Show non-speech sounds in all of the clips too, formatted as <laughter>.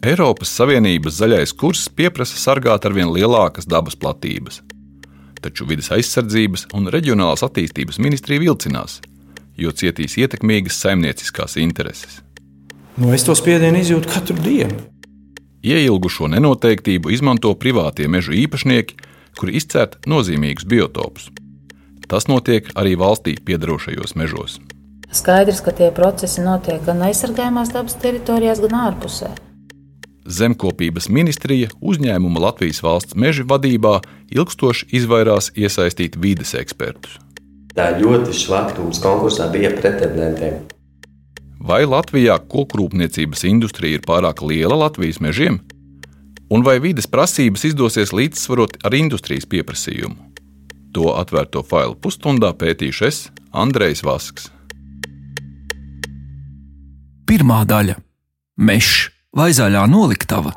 Eiropas Savienības zaļais kurs pieprasa sargāt arvien lielākas dabas platības. Taču vidas aizsardzības un reģionālās attīstības ministrija vilcinās, jo cietīs ietekmīgas saimnieciskās intereses. Nu, es to spiedienu izjūtu katru dienu. Ieilgušo nenoteiktību izmanto privātie meža īpašnieki, kuri izcērt nozīmīgus biotopus. Tas notiek arī valstī piedarošajos mežos. Skaidrs, ka tie procesi notiek gan aizsargājumās dabas teritorijās, gan ārpusē. Zemkopības ministrija uzņēmuma Latvijas valsts meža vadībā ilgstoši izvairās iesaistīt vides ekspertus. Tā ļoti švaka mums konkursā bija pretendentiem. Vai Latvijā kokrūpniecības industrija ir pārāk liela Latvijas mežiem? Un vai vides prasības izdosies līdzsvarot ar industrijas pieprasījumu? To atvērto failu pusstundā pētīšu es, Andrejs Vasks. Pirmā daļa - Mežs vai zaļā noliktava.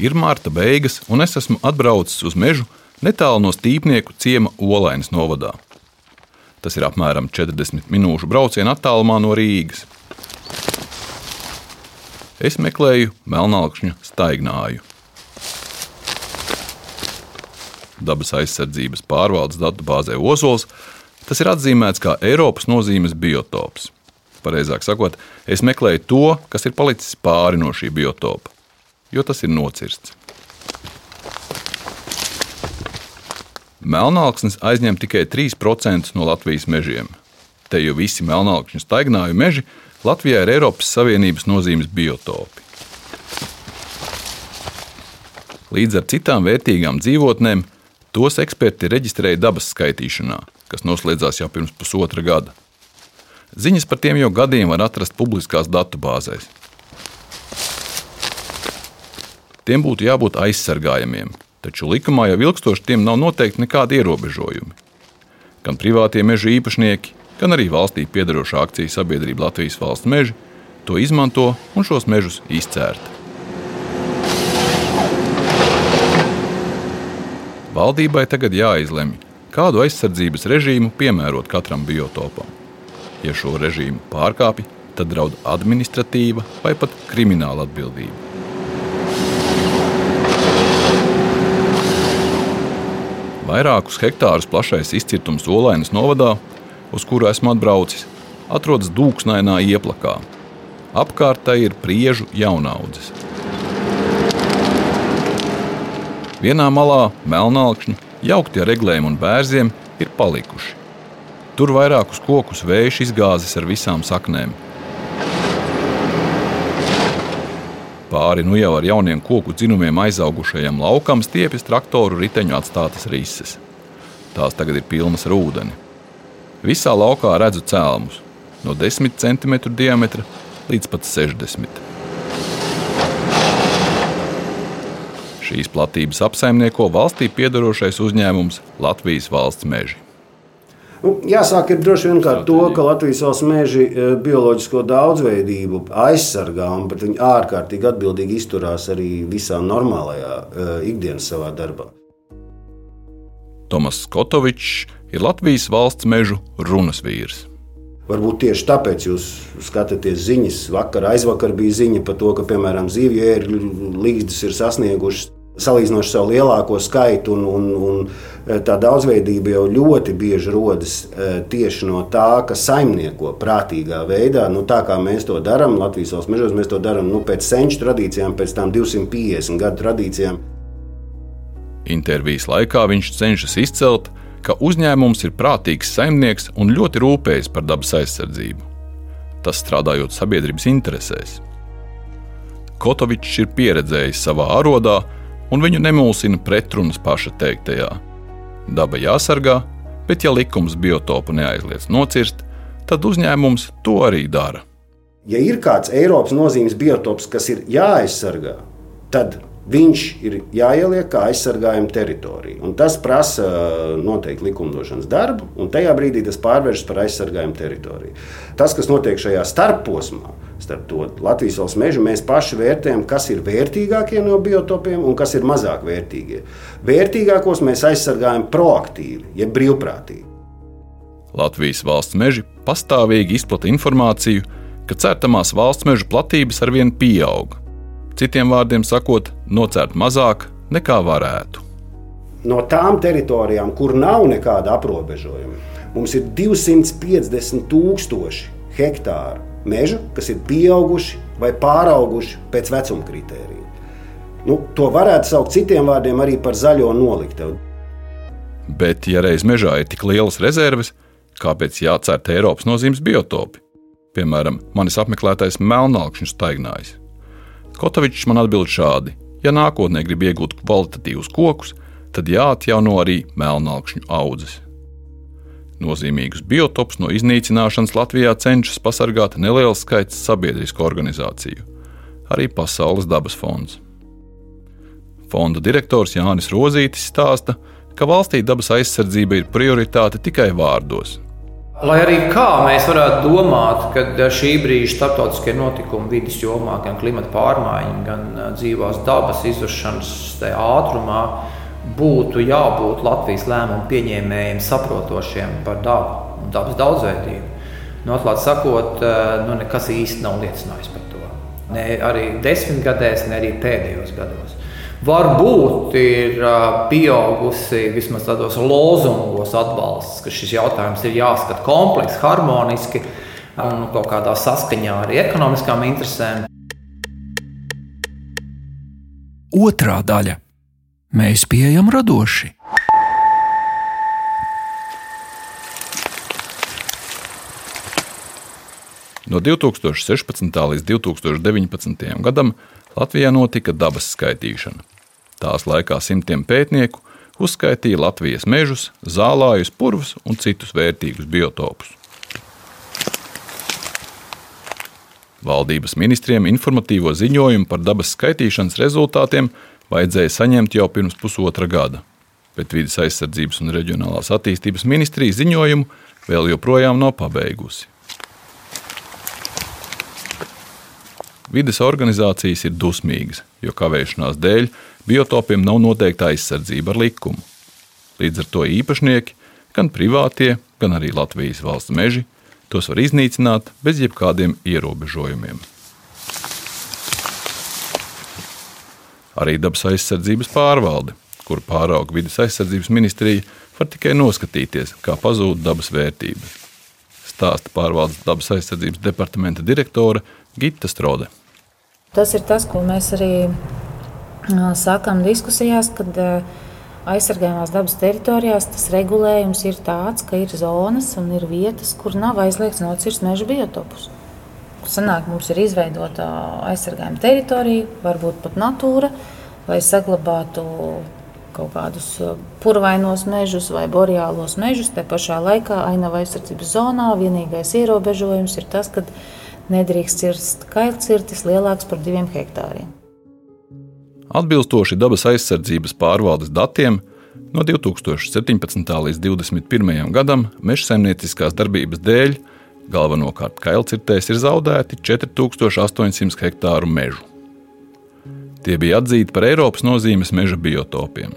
Ir mārta beigas, un es esmu atbraucis uz mežu netālu no Stīpnieku ciema Olainas novadā. Tas ir apmēram 40 minūšu brauciena attālumā no Rīgas. Es meklēju melnākšņa staignāju. Dabas aizsardzības pārvaldes datubāzē Ozols, tas ir atzīmēts kā Eiropas nozīmes biotops. Pareizāk sakot, es meklēju to, kas ir palicis pāri no šī biotopa, jo tas ir nocirsts. Melnāksnis aizņem tikai 3% no Latvijas mežiem. Te jau visi melnākšņu staignāju meži Latvijā ir Eiropas Savienības nozīmes biotopi. Līdz ar citām vērtīgām dzīvotnēm Tos eksperti reģistrēja dabas skaitīšanā, kas noslēdzās jau pirms pusotra gada. Ziņas par tiem jau gadiem var atrast publiskās datubāzēs. Tiem būtu jābūt aizsargājamiem, taču likumā jau ilgstoši tiem nav noteikti nekādi ierobežojumi. Gan privātie meža īpašnieki, gan arī valstī piedarošā akciju sabiedrība Latvijas valsts meži to izmanto un šos mežus izcērta. Valdībai tagad jāizlemj, kādu aizsardzības režīmu piemērot katram biotopam. Ja šo režīmu pārkāpj, tad draud administratīva vai pat krimināla atbildība. Vairākus hektārus plašais izcirtums Olainas novadā, uz kuru esmu atbraucis, atrodas dūksnainā ieplakā. Apkārtē ir priežu jaunaudzes. Vienā malā melnākšņi, jaukti ar eglēm un bērziem, ir palikuši. Tur vairākus kokus vējš izgāzis ar visām saknēm. Pāri nu jau ar jauniem koku dzinumiem aizaugušajam laukam stiepjas traktoru riteņu atstātas rises. Tās tagad ir pilnas ar ūdeni. Visā laukā redzu cēlumus no 10 cm diametra līdz pat 60 cm. Šīs platības apsaimnieko valstī piedarošais uzņēmums Latvijas valsts meži. Nu, jāsāk ar droši vien to, ka Latvijas valsts meži e, bioloģisko daudzveidību aizsargā un pret viņu ārkārtīgi atbildīgi izturās arī visā normālajā e, ikdienas savā darbā. Tomas Skotovičs ir Latvijas valsts mežu runas vīrs. Varbūt tieši tāpēc jūs skatāties ziņas. Vakar, aizvakar bija ziņa par to, ka, piemēram, zivju līdzekļus ir sasniegušas salīdzinoši savu lielāko skaitu, un, un, un e, tā daudzveidība jau ļoti bieži rodas e, tieši no tā, ka saimnieko prātīgā veidā, nu, tā kā mēs to darām Latvijas valsts mežos, mēs to darām nu, pēc senču tradīcijām, pēc tām 250 gadu tradīcijām. Intervijas laikā viņš cenšas izcelt, ka uzņēmums ir prātīgs saimnieks un ļoti rūpējas par dabas aizsardzību. Tas strādājot sabiedrības interesēs. Kotovičs ir pieredzējis savā arodā, un viņu nemulsina pretrunas paša teiktajā. Daba jāsargā, bet ja likums biotopu neaizliedz nocirst, tad uzņēmums to arī dara. Ja ir kāds Eiropas nozīmes biotops, kas ir jāaizsargā, tad viņš ir jāieliek kā aizsargājuma teritorija. Un tas prasa uh, noteikti likumdošanas darbu, un tajā brīdī tas pārvēršas par aizsargājuma teritoriju. Tas, kas notiek šajā starposmā, starp to Latvijas valsts mežu, mēs paši vērtējam, kas ir vērtīgākie no biotopiem un kas ir mazāk vērtīgie. Vērtīgākos mēs aizsargājam proaktīvi, jeb brīvprātīgi. Latvijas valsts meži pastāvīgi izplata informāciju, ka cērtamās valsts meža platības arvien pieaug. Citiem vārdiem sakot, nocērt mazāk nekā varētu. No tām teritorijām, kur nav nekāda aprobežojuma, mums ir 250 tūkstoši hektāru meža, kas ir pieauguši vai pārauguši pēc vecuma kritērija. Nu, to varētu saukt citiem vārdiem arī par zaļo noliktavu. Bet, ja reiz mežā ir tik lielas rezerves, kāpēc jācērt Eiropas nozīmes biotopi? Piemēram, manis apmeklētais melnākšņu staignājs. Kotovičs man atbild šādi: ja nākotnē grib iegūt kvalitatīvus kokus, tad jāatjauno arī melnākšņu audzes. Nozīmīgus biotopus no iznīcināšanas Latvijā cenšas pasargāt neliels skaits sabiedrisku organizāciju, arī Pasaules dabas fonds. Fonda direktors Jānis Rozītis stāsta, ka valstī dabas aizsardzība ir prioritāte tikai vārdos. Lai arī kā mēs varētu domāt, ka šī brīža starptautiskie notikumi vidas jomā, gan klimata pārmaiņu, gan dzīvās dabas izušanas ātrumā, būtu jābūt Latvijas lēmumu pieņēmējiem saprotošiem par dabu un dabas daudzveidību. Nu, Atklāti sakot, nu, nekas īsti nav liecinājis par to. Ne arī desmitgadēs, ne arī pēdējos gados varbūt ir pieaugusi vismaz tādos lozungos atbalsts, ka šis jautājums ir jāskata kompleksi, harmoniski un kaut kādā saskaņā ar ekonomiskām interesēm. Otra daļa - mēs pieejam radoši. No 2016. līdz 2019. gadam Latvijā notika dabas skaitīšana. Tās laikā simtiem pētnieku uzskaitīja Latvijas mežus, zālājus, purvus un citus vērtīgus biotopus. Valdības ministriem informatīvo ziņojumu par dabas skaitīšanas rezultātiem vajadzēja saņemt jau pirms pusotra gada, bet Vides aizsardzības un reģionālās attīstības ministrija ziņojumu vēl joprojām nav pabeigusi. Vides organizācijas ir dusmīgas, jo kavēšanās dēļ biotopiem nav noteikta aizsardzība ar likumu. Līdz ar to īpašnieki, gan privātie, gan arī Latvijas valsts meži, tos var iznīcināt bez jebkādiem ierobežojumiem. Arī dabas aizsardzības pārvalde, kur pārauga vidas aizsardzības ministrija, var tikai noskatīties, kā pazūd dabas vērtības. Stāsta pārvaldes dabas aizsardzības departamenta direktore Gita Strode. Tas ir tas, ko mēs arī sākām diskusijās, kad aizsargājumās dabas teritorijās tas regulējums ir tāds, ka ir zonas un ir vietas, kur nav aizliegts nocirst meža biotopus. Sanāk, mums ir izveidota aizsargājuma teritorija, varbūt pat natūra, lai saglabātu kaut kādus purvainos mežus vai boreālos mežus. Te pašā laikā ainava aizsardzības zonā vienīgais ierobežojums ir tas, ka nedrīkst cirst kailcirtis lielāks par diviem hektāriem. Atbilstoši dabas aizsardzības pārvaldes datiem, no 2017. līdz 2021. gadam meža saimnieciskās darbības dēļ galvenokārt kailcirtēs ir zaudēti 4800 hektāru mežu. Tie bija atzīti par Eiropas nozīmes meža biotopiem.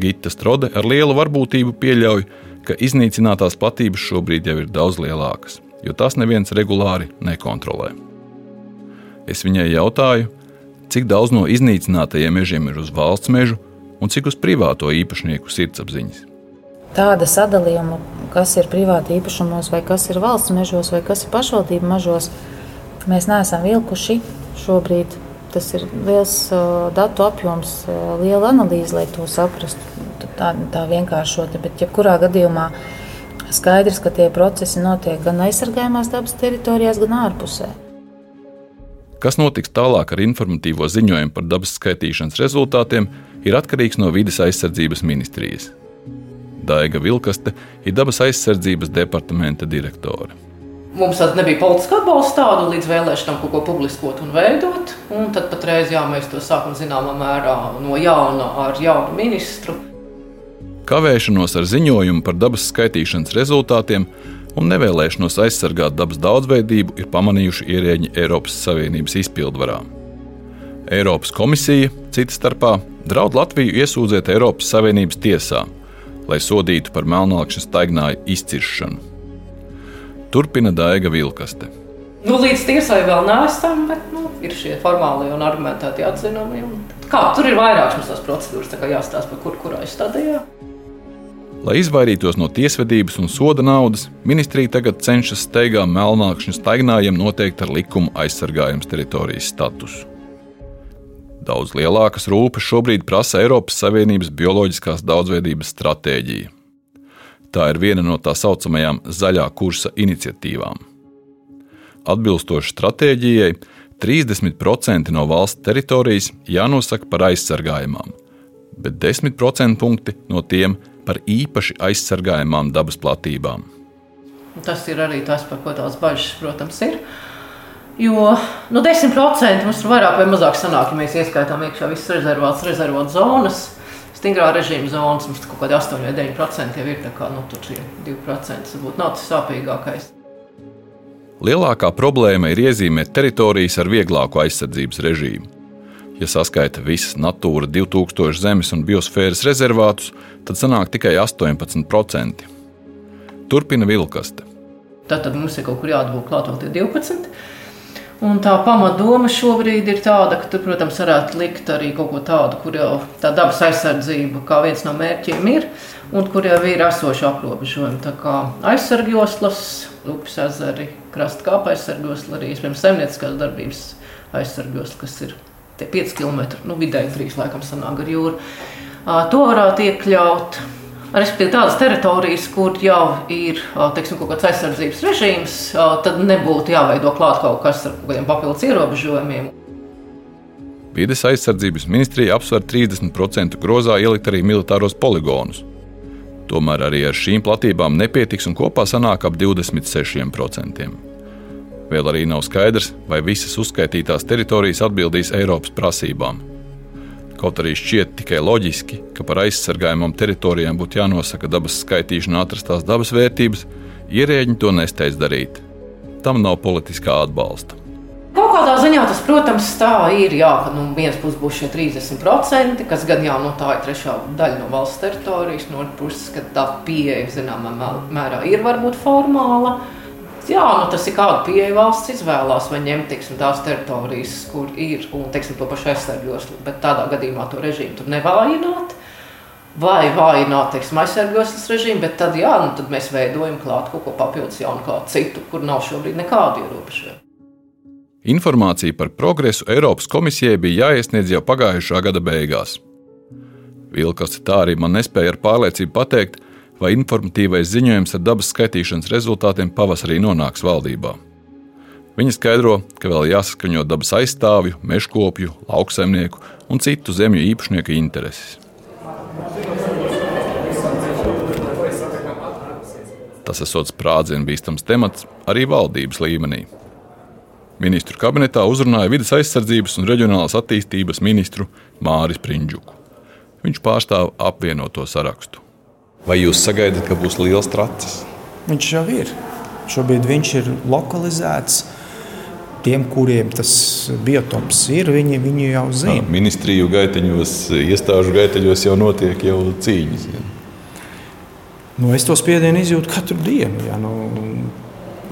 Gita Strode ar lielu varbūtību pieļauj, ka iznīcinātās platības šobrīd jau ir daudz lielākas jo tas neviens regulāri nekontrolē. Es viņai jautāju, cik daudz no iznīcinātajiem mežiem ir uz valsts mežu un cik uz privāto īpašnieku sirdsapziņas. Tāda sadalījuma, kas ir privāti īpašumos, vai kas ir valsts mežos, vai kas ir pašvaldību mežos, mēs neesam vilkuši šobrīd. Tas ir liels datu apjoms, liela analīze, lai to saprastu. Tā, tā vienkāršoti, bet jebkurā gadījumā uh, Skaidrs, ka tie procesi notiek gan aizsargājumās dabas teritorijās, gan ārpusē. Kas notiks tālāk ar informatīvo ziņojumu par dabas skaitīšanas rezultātiem, ir atkarīgs no vidas aizsardzības ministrijas. Daiga Vilkaste ir dabas aizsardzības departamenta direktore. Mums nebija politiska atbalsta tādu līdz vēlēšanām kaut ko publiskot un veidot. Un tad patreiz jā, mēs to sākam zināmā mērā no jauna ar jaunu ministru. Kavēšanos ar ziņojumu par dabas skaitīšanas rezultātiem un nevēlēšanos aizsargāt dabas daudzveidību ir pamanījuši ierēģi Eiropas Savienības izpildvarā. Eiropas komisija, cita starpā, draud Latviju iesūdzēt Eiropas Savienības tiesā, lai sodītu par melnākšņa staignāju izciršanu. Turpina Daiga Vilkaste. Nu, līdz tiesai vēl neesam, bet nu, ir šie formālie un argumentēti atzinumi. Un kā, tur ir vairākas tās procedūras, tā kā jāstāsta kur, kurā stadijā. Lai izvairītos no tiesvedības un soda naudas, ministrija tagad cenšas steigā melnākšņa staignājiem noteikt ar likumu aizsargājums teritorijas statusu. Daudz lielākas rūpes šobrīd prasa Eiropas Savienības bioloģiskās daudzveidības stratēģija. Tā ir viena no tā saucamajām zaļā kursa iniciatīvām. Atbilstoši stratēģijai, 30% no valsts teritorijas jānosaka par aizsargājumām, bet 10% punkti no tiem par īpaši aizsargājumām dabas platībām. Tas ir arī tas, par ko tās bažas, protams, ir. Jo nu, 10% mums ir vairāk vai mazāk sanāk, ja mēs ieskaitām iekšā visas rezervāts, rezervāts zonas. Stingrā režīma zonas mums kaut kādi 8 vai 9% jau ir. Kā, nu, tur ir 2% varbūt nav tas sāpīgākais. Lielākā problēma ir iezīmēt teritorijas ar vieglāku aizsardzības režīmu. Ja saskaita visas Natūra 2000 zemes un biosfēras rezervātus, tad sanāk tikai 18%. Turpina vilkaste. Tad, tad mums ir kaut kur jāatbūt klāt vēl tie 12%. Un tā pamatdoma šobrīd ir tāda, ka, tu, protams, varētu likt arī kaut ko tādu, kur jau tā dabas aizsardzība kā viens no mērķiem ir, un kur jau ir esoši aprobežojumi. Tā kā aizsargjoslas, upes ezeri, krasta kāpa aizsargjosla, arī iespējams saimnieciskās darbības aizsargjosla, kas ir 5 km, nu vidēji 3 laikam sanāk ar jūru. To varētu iekļaut. Respektīvi, tādas teritorijas, kur jau ir teiksim, kaut kāds aizsardzības režīms, tad nebūtu jāveido klāt kaut kas ar kaut kādiem papildus ierobežojumiem. Vides aizsardzības ministrija apsver 30% grozā ielikt arī militāros poligonus. Tomēr arī ar šīm platībām nepietiks un kopā sanāk ap 26%. Vēl arī nav skaidrs, vai visas uzskaitītās teritorijas atbildīs Eiropas prasībām. Kaut arī šķiet tikai loģiski, ka par aizsargājumam teritorijām būtu jānosaka dabas skaitīšanā atrastās dabas vērtības, ierēģi to nesteidz darīt. Tam nav politiskā atbalsta. Kaut kādā ziņā tas, protams, tā ir. Jā, ka no nu, vienas puses būs šie 30%, kas gan jau no tā ir trešā daļa no valsts teritorijas, no otras puses, ka tā pieeja zināmā mērā ir varbūt formāla. Jā, nu tas ir kāda pieeja valsts izvēlās, vai ņemt tiksim, tās teritorijas, kur ir un tiksim, to pašu aizsargos, bet tādā gadījumā to režīmu tur nevājināt. Vai vājināt, teiksim, aizsargostas režīmu, bet tad, jā, nu, tad mēs veidojam klāt kaut ko papildus jaunu, kā citu, kur nav šobrīd nekādu ierobežojumu. Informācija par progresu Eiropas komisijai bija jāiesniedz jau pagājušā gada beigās. Vilkas tā arī man nespēja ar pārliecību pateikt, vai informatīvais ziņojums ar dabas skaitīšanas rezultātiem pavasarī nonāks valdībā. Viņa skaidro, ka vēl jāsaskaņo dabas aizstāvju, mežkopju, lauksaimnieku un citu zemju īpašnieku intereses. Tas esot sprādzienu bīstams temats arī valdības līmenī. Ministru kabinetā uzrunāja vidas aizsardzības un reģionālās attīstības ministru Māris Prindžuku. Viņš pārstāv apvienoto sarakstu. Vai jūs sagaidat, ka būs liels tracis? Viņš jau ir. Šobrīd viņš ir lokalizēts. Tiem, kuriem tas biotops ir, viņi, viņi jau zina. Ministriju gaiteņos, iestāžu gaiteņos jau notiek jau cīņas. Ja. Nu, es to spiedienu izjūtu katru dienu. Ja, nu,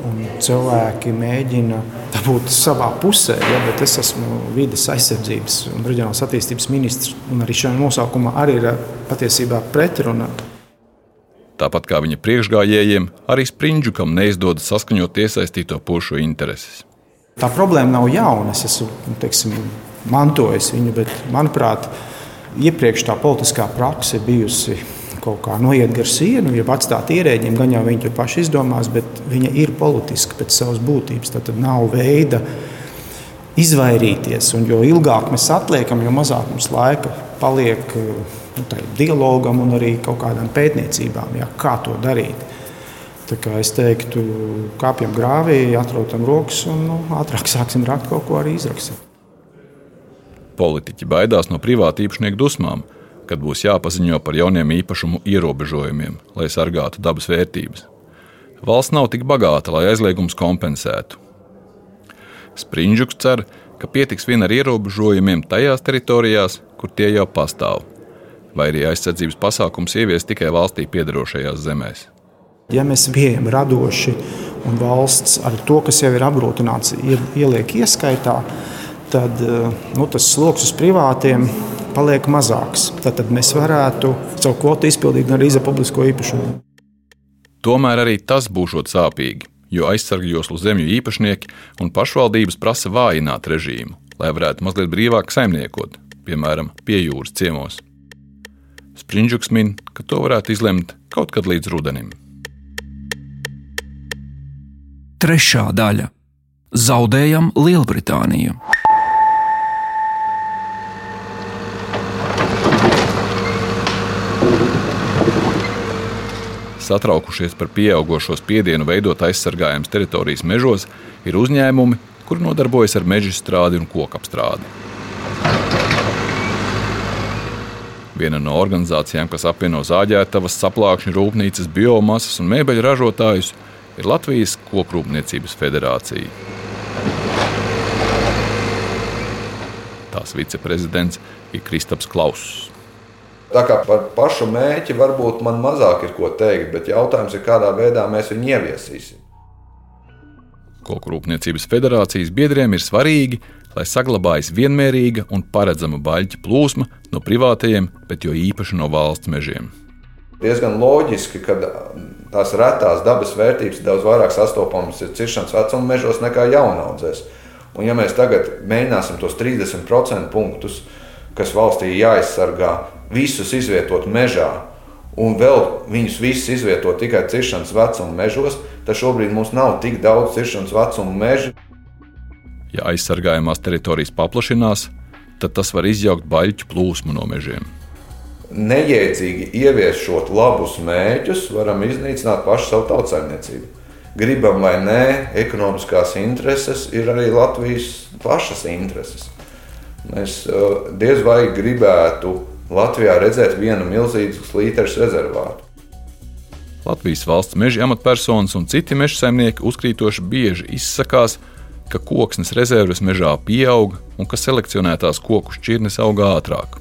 un cilvēki mēģina būt savā pusē, ja, bet es esmu vides aizsardzības un reģionālās attīstības ministrs. Arī šajā nosaukumā arī ir patiesībā pretruna Tāpat kā viņa priekšgājējiem, arī Sprindžukam neizdodas saskaņot iesaistīto pušu intereses. Tā problēma nav jauna. Es esmu teiksim, mantojis viņu, bet manuprāt, iepriekš tā politiskā praksa bijusi kaut kā noiet gar sienu, ja atstāt ierēģiem, gan jau viņi to paši izdomās, bet viņa ir politiska pēc savas būtības. Tad nav veida izvairīties. Un jo ilgāk mēs atliekam, jo mazāk mums laika paliek nu, dialogam un arī kaut kādām pētniecībām, jā, kā to darīt. Tā kā es teiktu, kāpjam grāvī, atrotam rokas un nu, ātrāk <laughs> sāksim rakt kaut ko arī izrakstīt. Politiķi baidās no privātu īpašnieku dusmām, kad būs jāpaziņo par jauniem īpašumu ierobežojumiem, lai sargātu dabas vērtības. Valsts nav tik bagāta, lai aizliegums kompensētu. Springļuks cer, ka pietiks vien ar ierobežojumiem tajās teritorijās, kur tie jau pastāv vai arī aizsardzības pasākums ievies tikai valstī piedarošajās zemēs. Ja mēs bijām radoši un valsts ar to, kas jau ir apgrūtināts, ieliek ieskaitā, tad nu, tas sloks uz privātiem paliek mazāks. Tad mēs varētu savu kvotu izpildīt arī za publisko īpašumu. Tomēr arī tas būs sāpīgi, jo aizsargjoslu zemju īpašnieki un pašvaldības prasa vājināt režīmu, lai varētu mazliet brīvāk saimniekot, piemēram, pie jūras ciemos. Sprindžuks min, ka to varētu izlemt kaut kad līdz rudenim. Trešā daļa - Zaudējam Lielbritāniju. satraukušies par pieaugušo spiedienu veidot aizsargājamas teritorijas mežos, ir uzņēmumi, kuri nodarbojas ar meža strādi un kokapstrādi. Viena no organizācijām, kas apvieno zāģētavas, saplākšņu rūpnīcas, biomasas un mēbeļu ražotājus, ir Latvijas Kokrūpniecības federācija. Tās viceprezidents ir Kristaps Klauss. Tā kā par pašu mērķi varbūt man mazāk ir ko teikt, bet jautājums ir, kādā veidā mēs viņu ieviesīsim. Koku rūpniecības federācijas biedriem ir svarīgi, lai saglabājas vienmērīga un paredzama baļķa plūsma no privātajiem, bet jo īpaši no valsts mežiem. Diezgan loģiski, ka tās retās dabas vērtības daudz vairāk sastopamas ir ciršanas vecuma mežos nekā jaunaudzēs. Un ja mēs tagad mēģināsim tos 30% punktus, kas valstī jāaizsargā, visus izvietot mežā, un vēl viņus visus izvietot tikai ciršanas vecuma mežos, tad šobrīd mums nav tik daudz ciršanas vecuma mežu. Ja aizsargājamās teritorijas paplašinās, tad tas var izjaukt baļķu plūsmu no mežiem. Neiedzīgi ieviešot labus mērķus, varam iznīcināt pašu savu tautsājumniecību. Gribam vai nē, ekonomiskās intereses ir arī Latvijas pašas intereses. Mēs uh, diez vai gribētu Latvijā redzēt vienu milzīgu slīteres rezervātu. Latvijas valsts meža amatpersonas un citi meža saimnieki uzkrītoši bieži izsakās, ka koksnes rezerves mežā pieaug un ka selekcionētās koku šķirnes aug ātrāk.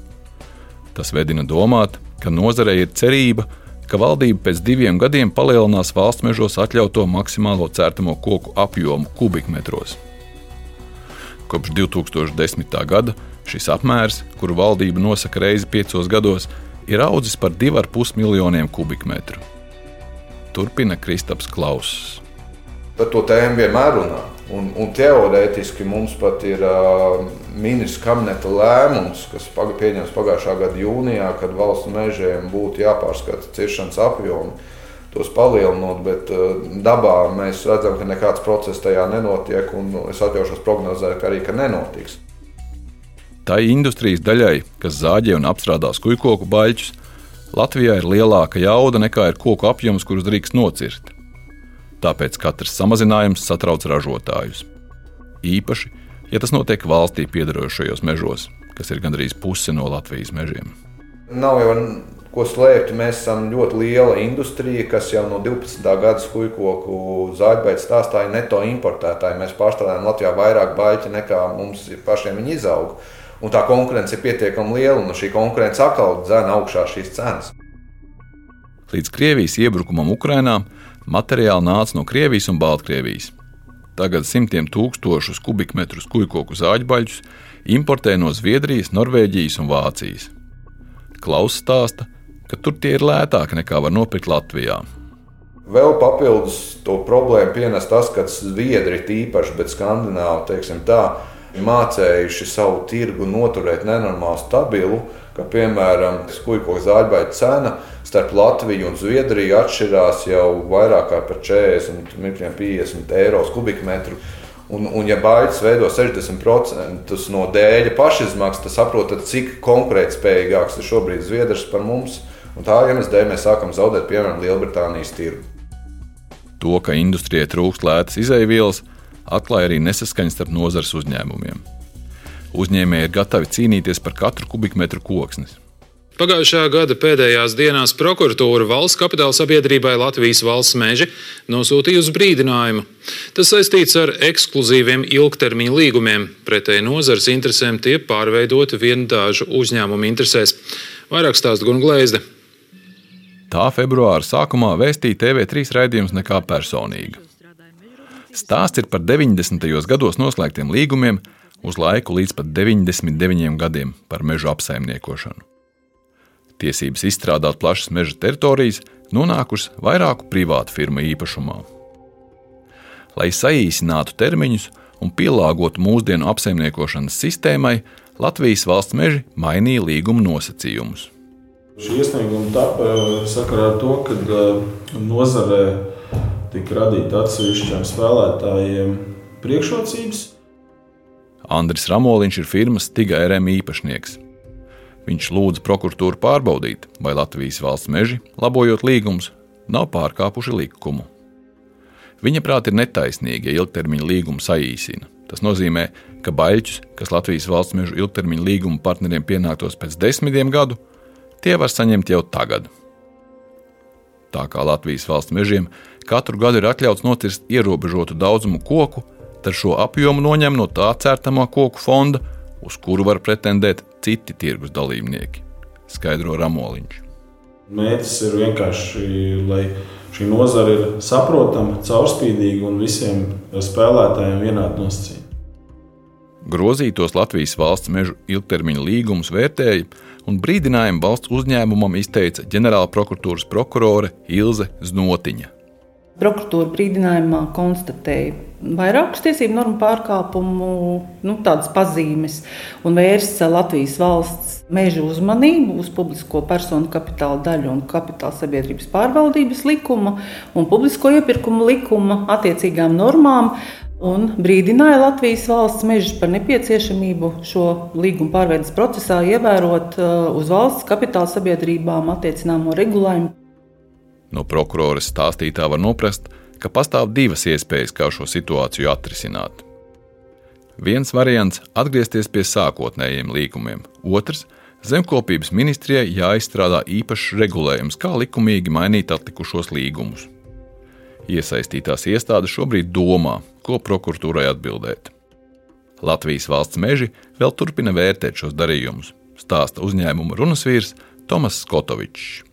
Tas vedina domāt, ka nozarei ir cerība, ka valdība pēc diviem gadiem palielinās valsts mežos atļauto maksimālo cērtamo koku apjomu kubikmetros. Kopš 2010. gada Šis apmērs, kuru valdība nosaka reizi piecos gados, ir audzis par 2,5 miljoniem kubikmetru. Turpina Kristaps Klauss. Par to tēmu vienmēr runā. Un, un teorētiski mums pat ir uh, ministrs kabineta lēmums, kas paga, pieņems pagājušā gada jūnijā, kad valsts mežiem būtu jāpārskata ciršanas apjomi, tos palielinot, bet uh, dabā mēs redzam, ka nekāds process tajā nenotiek, un es atļaušos prognozēt, ka arī ka nenotiks. Tai industrijas daļai, kas zāģē un apstrādā skujkoku baļķus, Latvijā ir lielāka jauda nekā ir koku apjoms, kurus drīkst nocirt. Tāpēc katrs samazinājums satrauc ražotājus. Īpaši, ja tas notiek valstī piedarošajos mežos, kas ir gandrīz puse no Latvijas mežiem. Nav jau ko slēpt. Mēs esam ļoti liela industrija, kas jau no 12. gada skūjkoku zāģbaita stāstāja neto importētāji. Mēs pārstrādājam Latvijā vairāk baļķi nekā mums pašiem viņi izaug. Un tā konkurence ir pietiekami liela, un šī konkurence atkal dzēna augšā šīs cenas. Līdz Krievijas iebrukumam Ukrajinā materiāli nāca no Krievijas un Baltkrievijas. Tagad simtiem tūkstošus kubikmetrus kujkoku zāģbaļus importē no Zviedrijas, Norvēģijas un Vācijas. Klauss stāsta, ka tur tie ir lētāki nekā var nopirkt Latvijā. Vēl papildus to problēmu pienes tas, ka Zviedri tīpaši, bet Skandināvi, teiksim tā, mācējuši savu tirgu noturēt nenormāli stabilu, ka, piemēram, skūpstūra zāģbaita cena starp Latviju un Zviedriju atšķirās jau vairāk par 40, 50 eiro kubikmetru. Un, un ja baļķis veido 60% no dēļa pašizmaksas, tad saprotat, cik konkurētspējīgāks ir šobrīd Zviedrs par mums. Un tā iemesla dēļ mēs sākam zaudēt, piemēram, Lielbritānijas tirgu. To, ka industrijai trūkst lētas izēvielas, atklāja arī nesaskaņas starp nozares uzņēmumiem. Uzņēmēji ir gatavi cīnīties par katru kubikmetru koksnes. Pagājušā gada pēdējās dienās prokuratūra valsts kapitāla sabiedrībai Latvijas valsts meži nosūtījusi brīdinājumu. Tas saistīts ar ekskluzīviem ilgtermiņa līgumiem. Pretēji nozares interesēm tie pārveidoti vienu dažu uzņēmumu interesēs. Vairāk stāsta Gunga Glēzde. Tā februāra sākumā vēstīja TV3 raidījums nekā personīga. Stāsts ir par 90. gados noslēgtiem līgumiem uz laiku līdz pat 99 gadiem par meža apsaimniekošanu. Tiesības izstrādāt plašas meža teritorijas nonākušas vairāku privātu firmu īpašumā. Lai saīsinātu termiņus un pielāgotu mūsdienu apsaimniekošanas sistēmai, Latvijas valsts meži mainīja līguma nosacījumus. Šī iesnieguma tapa sakarā ar to, ka uh, nozarē tika radīta atsevišķiem spēlētājiem priekšrocības. Andris Ramoliņš ir firmas Tiga RM īpašnieks. Viņš lūdza prokuratūru pārbaudīt, vai Latvijas valsts meži, labojot līgumus, nav pārkāpuši likumu. Viņa prāt ir netaisnīgi, ja ilgtermiņa līgumu saīsina. Tas nozīmē, ka baļķus, kas Latvijas valsts mežu ilgtermiņa līguma partneriem pienāktos pēc desmitiem gadu, tie var saņemt jau tagad. Tā kā Latvijas valsts mežiem katru gadu ir atļauts nocirst ierobežotu daudzumu koku, tad šo apjomu noņem no tā cērtamā koku fonda, uz kuru var pretendēt citi tirgus dalībnieki, skaidro Ramoliņš. Mērķis ir vienkārši, lai šī nozara ir saprotama, caurspīdīga un visiem spēlētājiem vienādi nosacījumi. Grozītos Latvijas valsts mežu ilgtermiņa līgumus vērtēja un brīdinājumu valsts uzņēmumam izteica ģenerāla prokuratūras prokurore Ilze Znotiņa. Prokuratūra brīdinājumā konstatēja vairākus tiesību normu pārkāpumu, nu, tādas pazīmes, un vērsa Latvijas valsts meža uzmanību uz publisko personu kapitāla daļu un kapitāla sabiedrības pārvaldības likuma un publisko iepirkumu likuma attiecīgām normām. Un brīdināja Latvijas valsts mežus par nepieciešamību šo līgumu pārveides procesā ievērot uh, uz valsts kapitāla sabiedrībām attiecināmo regulējumu. No prokuroras stāstītā var noprast, ka pastāv divas iespējas, kā šo situāciju atrisināt. Viens variants - atgriezties pie sākotnējiem līgumiem, otrs - zemkopības ministrijai jāizstrādā īpašs regulējums, kā likumīgi mainīt atlikušos līgumus. Iesaistītās iestādes šobrīd domā, ko prokuratūrai atbildēt. Latvijas valsts meži vēl turpina vērtēt šos darījumus, stāsta uzņēmuma runas vīrs Tomas Skotovičs.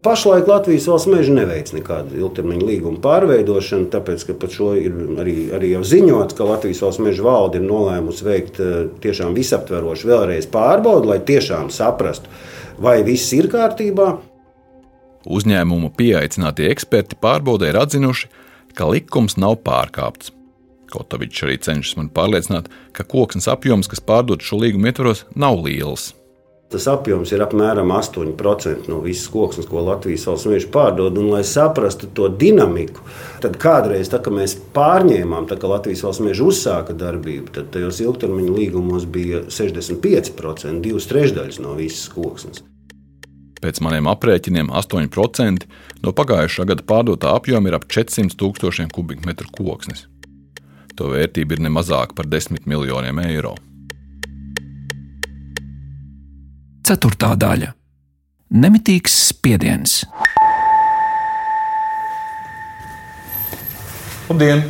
Pašlaik Latvijas valsts meža neveic nekādu ilgtermiņa līgumu pārveidošanu, tāpēc, ka par šo ir arī, arī jau ziņots, ka Latvijas valsts meža valde ir nolēmusi veikt eh, tiešām visaptverošu vēlreiz pārbaudi, lai tiešām saprastu, vai viss ir kārtībā. Uzņēmumu pieaicinātie eksperti pārbaudē ir atzinuši, ka likums nav pārkāpts. Kotovičs arī cenšas man pārliecināt, ka koksnes apjoms, kas pārdodas šo līgumu ietvaros, nav liels. Tas apjoms ir apmēram 8% no visas koksnes, ko Latvijas valsts meža pārdod. Un, lai saprastu to dinamiku, tad kādreiz, tā, kad mēs pārņēmām, tā, ka Latvijas valsts meža uzsāka darbību, tad tajos ilgtermiņa līgumos bija 65%, divas trešdaļas no visas koksnes. Pēc maniem aprēķiniem 8% no pagājušā gada pārdotā apjoma ir ap 400 tūkstošiem kubikmetru koksnes. To vērtība ir ne mazāka par 10 miljoniem eiro. Ceturtā daļa - Nemitīgs spiediens. Labdien!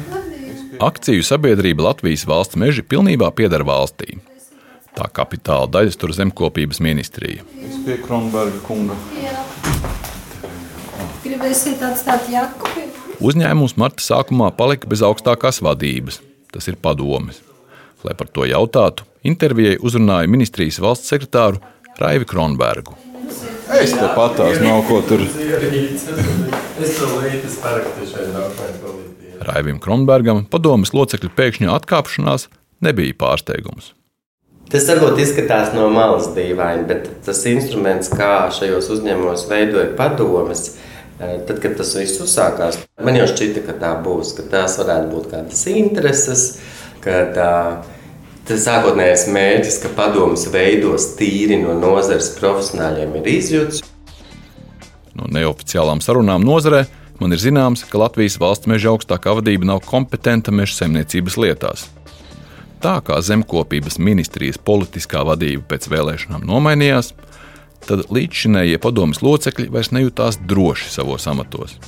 Akciju sabiedrība Latvijas valsts meži pilnībā pieder valstī. Tā kapitāla daļas tur zemkopības ministrija. Es pie Kronberga kunga. Gribēsiet atstāt jaku? Uzņēmums marta sākumā palika bez augstākās vadības, tas ir padomes. Lai par to jautātu, intervijai uzrunāja ministrijas valsts sekretāru Raivi Kronbergu. Es te patās nav ko tur. Raivim Kronbergam padomas locekļu pēkšņa atkāpšanās nebija pārsteigums. Tas varbūt izskatās no malas dīvaini, bet tas instruments, kā šajos uzņēmumos veidoja padomas, tad, kad tas viss uzsākās, man jau šķita, ka tā būs, ka tās varētu būt kādas intereses, ka tā Tas sākotnējais mērķis, ka padomus veidos tīri no nozares profesionāļiem, ir izjūts. No neoficiālām sarunām nozarē man ir zināms, ka Latvijas valsts meža augstākā vadība nav kompetenta meža saimniecības lietās. Tā kā zemkopības ministrijas politiskā vadība pēc vēlēšanām nomainījās, tad līdzšinējie padomus locekļi vairs nejūtās droši savos amatos.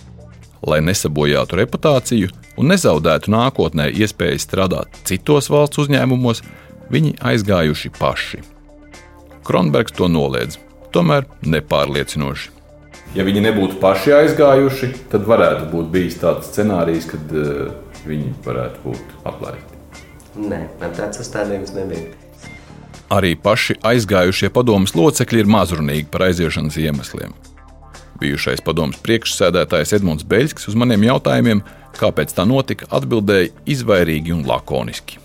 Lai nesabojātu reputāciju, un nezaudētu nākotnē iespēju strādāt citos valsts uzņēmumos, viņi aizgājuši paši. Kronbergs to noliedz. tomēr nepārliecinoši. Ja viņi nebūtu paši aizgājuši, tad varētu būt bijis tāds scenārijs, kad uh, viņi varētu būt atlaisti. Nē, man tāds uzstādījums nebija. Arī paši aizgājušie padomus locekļi ir mazrunīgi par aiziešanas iemesliem. Bijušais padomus priekšsēdētājs Edmunds Beļskis uz maniem jautājumiem, kāpēc tā notika, atbildēja izvairīgi un lakoniski.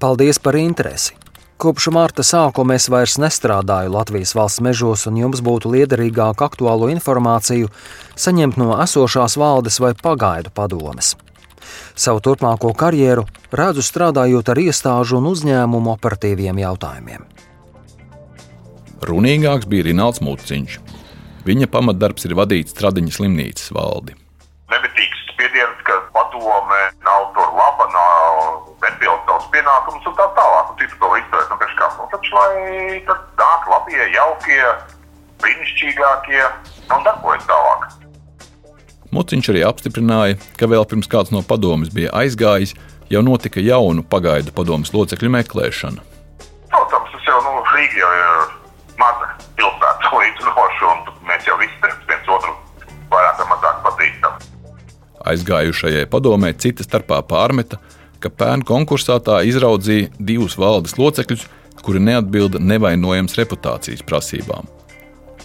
Paldies par interesi! Kopš marta sākuma es vairs nestrādāju Latvijas valsts mežos, un jums būtu liederīgāk aktuālo informāciju saņemt no esošās valdes vai pagaidu padomes. Savu turpmāko karjeru redzu strādājot ar iestāžu un uzņēmumu operatīviem jautājumiem. Runīgāks bija Rināls Mūciņš. Viņa pamatdarbs ir vadīt Stradiņas slimnīcas valdi. Nevitīgs spiediens, ka padome nav tur laba, nav nepilda savus pienākumus un tā tālāk. Un citu to izturēt, nu, kā, nu, taču lai tad nāk labie, jaukie, brīnišķīgākie un darbojas tālāk. Muciņš arī apstiprināja, ka vēl pirms kāds no padomes bija aizgājis, jau notika jaunu pagaidu padomes locekļu meklēšana. Protams, tas jau nu, Rīga jau Aizgājušajai padomē cita starpā pārmeta, ka pērnu konkursā tā izraudzīja divus valdes locekļus, kuri neatbilda nevainojams reputācijas prasībām.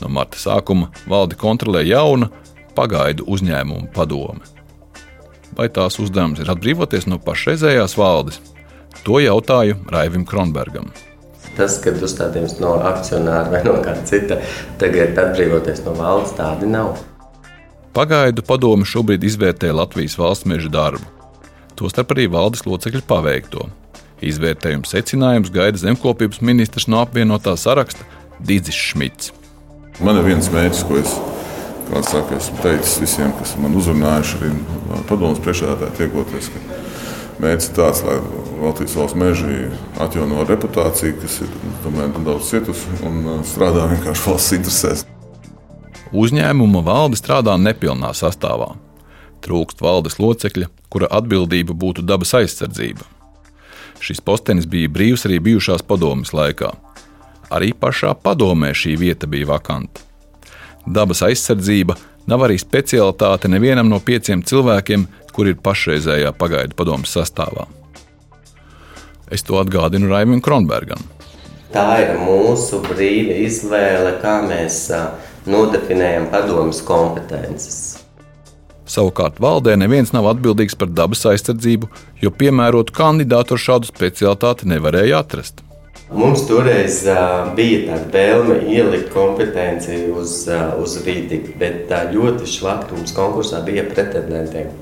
No marta sākuma valdi kontrolē jauna, pagaidu uzņēmumu padome. Vai tās uzdevums ir atbrīvoties no pašreizējās valdes? To jautāju Raivim Kronbergam. Tas, kad uzstādījums no akcionāra vai no kāda cita, tagad atbrīvoties no valdes, tādi nav. Pagaidu padome šobrīd izvērtē Latvijas valsts meža darbu. Tostarp arī valdes locekļu paveikto. Izvērtējuma secinājums gaida zemkopības ministrs no apvienotā saraksta Digis Šmits. Man ir viens mērķis, ko es Kāds saka, esmu teicis visiem, kas man uzrunājuši, arī padomus priekšādātāji tiekoties, mērķis ir tāds, lai Latvijas valsts meži atjauno reputāciju, kas ir domāju, nedaudz cietusi un uh, strādā vienkārši valsts interesēs. Uzņēmuma valde strādā nepilnā sastāvā. Trūkst valdes locekļa, kura atbildība būtu dabas aizsardzība. Šis postenis bija brīvs arī bijušās padomes laikā. Arī pašā padomē šī vieta bija vakanta dabas aizsardzība nav arī specialitāte nevienam no pieciem cilvēkiem, kur ir pašreizējā pagaidu padomus sastāvā. Es to atgādinu Raimam Kronbergam. Tā ir mūsu brīva izvēle, kā mēs nodefinējam padomus kompetences. Savukārt valdē neviens nav atbildīgs par dabas aizsardzību, jo piemērotu kandidātu ar šādu specialitāti nevarēja atrast. Mums toreiz uh, bija tāda vēlme ielikt kompetenci uz, uh, uz vidi, bet tā ļoti švakta mums konkursā bija pretendentiem.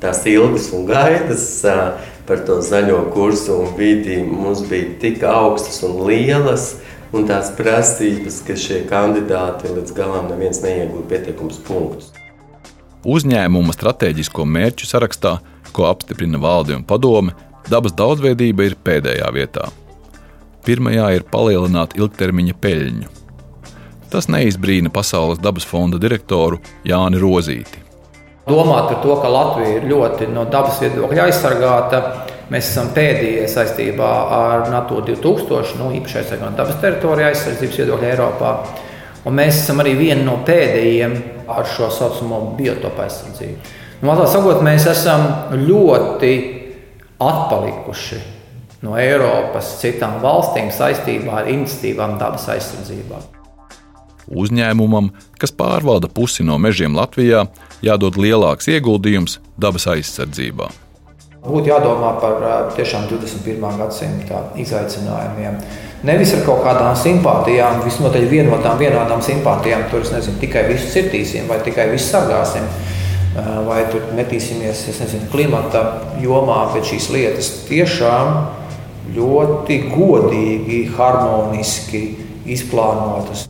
Tās ilgas un gaidas uh, par to zaļo kursu un vidi mums bija tik augstas un lielas, un tās prasības, ka šie kandidāti līdz galam neviens neiegūta pietiekums punktus. Uzņēmuma stratēģisko mērķu sarakstā, ko apstiprina valde un padome, dabas daudzveidība ir pēdējā vietā. Pirmajā ir palielināt ilgtermiņa peļņu. Tas neizbrīna Pasaules dabas fonda direktoru Jāni Rozīti. Domāt par to, ka Latvija ir ļoti no dabas viedokļa aizsargāta, mēs esam pēdējie saistībā ar NATO 2000, nu, īpaši aizsargājot dabas teritoriju aizsardzības viedokļu Eiropā. Un mēs esam arī vieni no pēdējiem ar šo saucamo biotopu aizsardzību. Nu, sakot, mēs esam ļoti atpalikuši no Eiropas citām valstīm saistībā ar iniciatīvām dabas aizsardzībā. Uzņēmumam, kas pārvalda pusi no mežiem Latvijā, jādod lielāks ieguldījums dabas aizsardzībā. Būtu jādomā par tiešām 21. gadsimta izaicinājumiem. Nevis ar kaut kādām simpātijām, visnotaļ vienotām, vienādām simpātijām, tur nezinu, tikai visu cirtīsim vai tikai visu sargāsim, vai tur metīsimies nezinu, klimata jomā, bet šīs lietas tiešām ļoti godīgi, harmoniski izplānotas.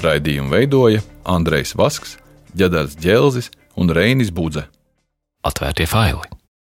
Raidījumu veidoja Andrejs Vasks, Džedars Dželzis un Reinis Budze. Atvērtie faili!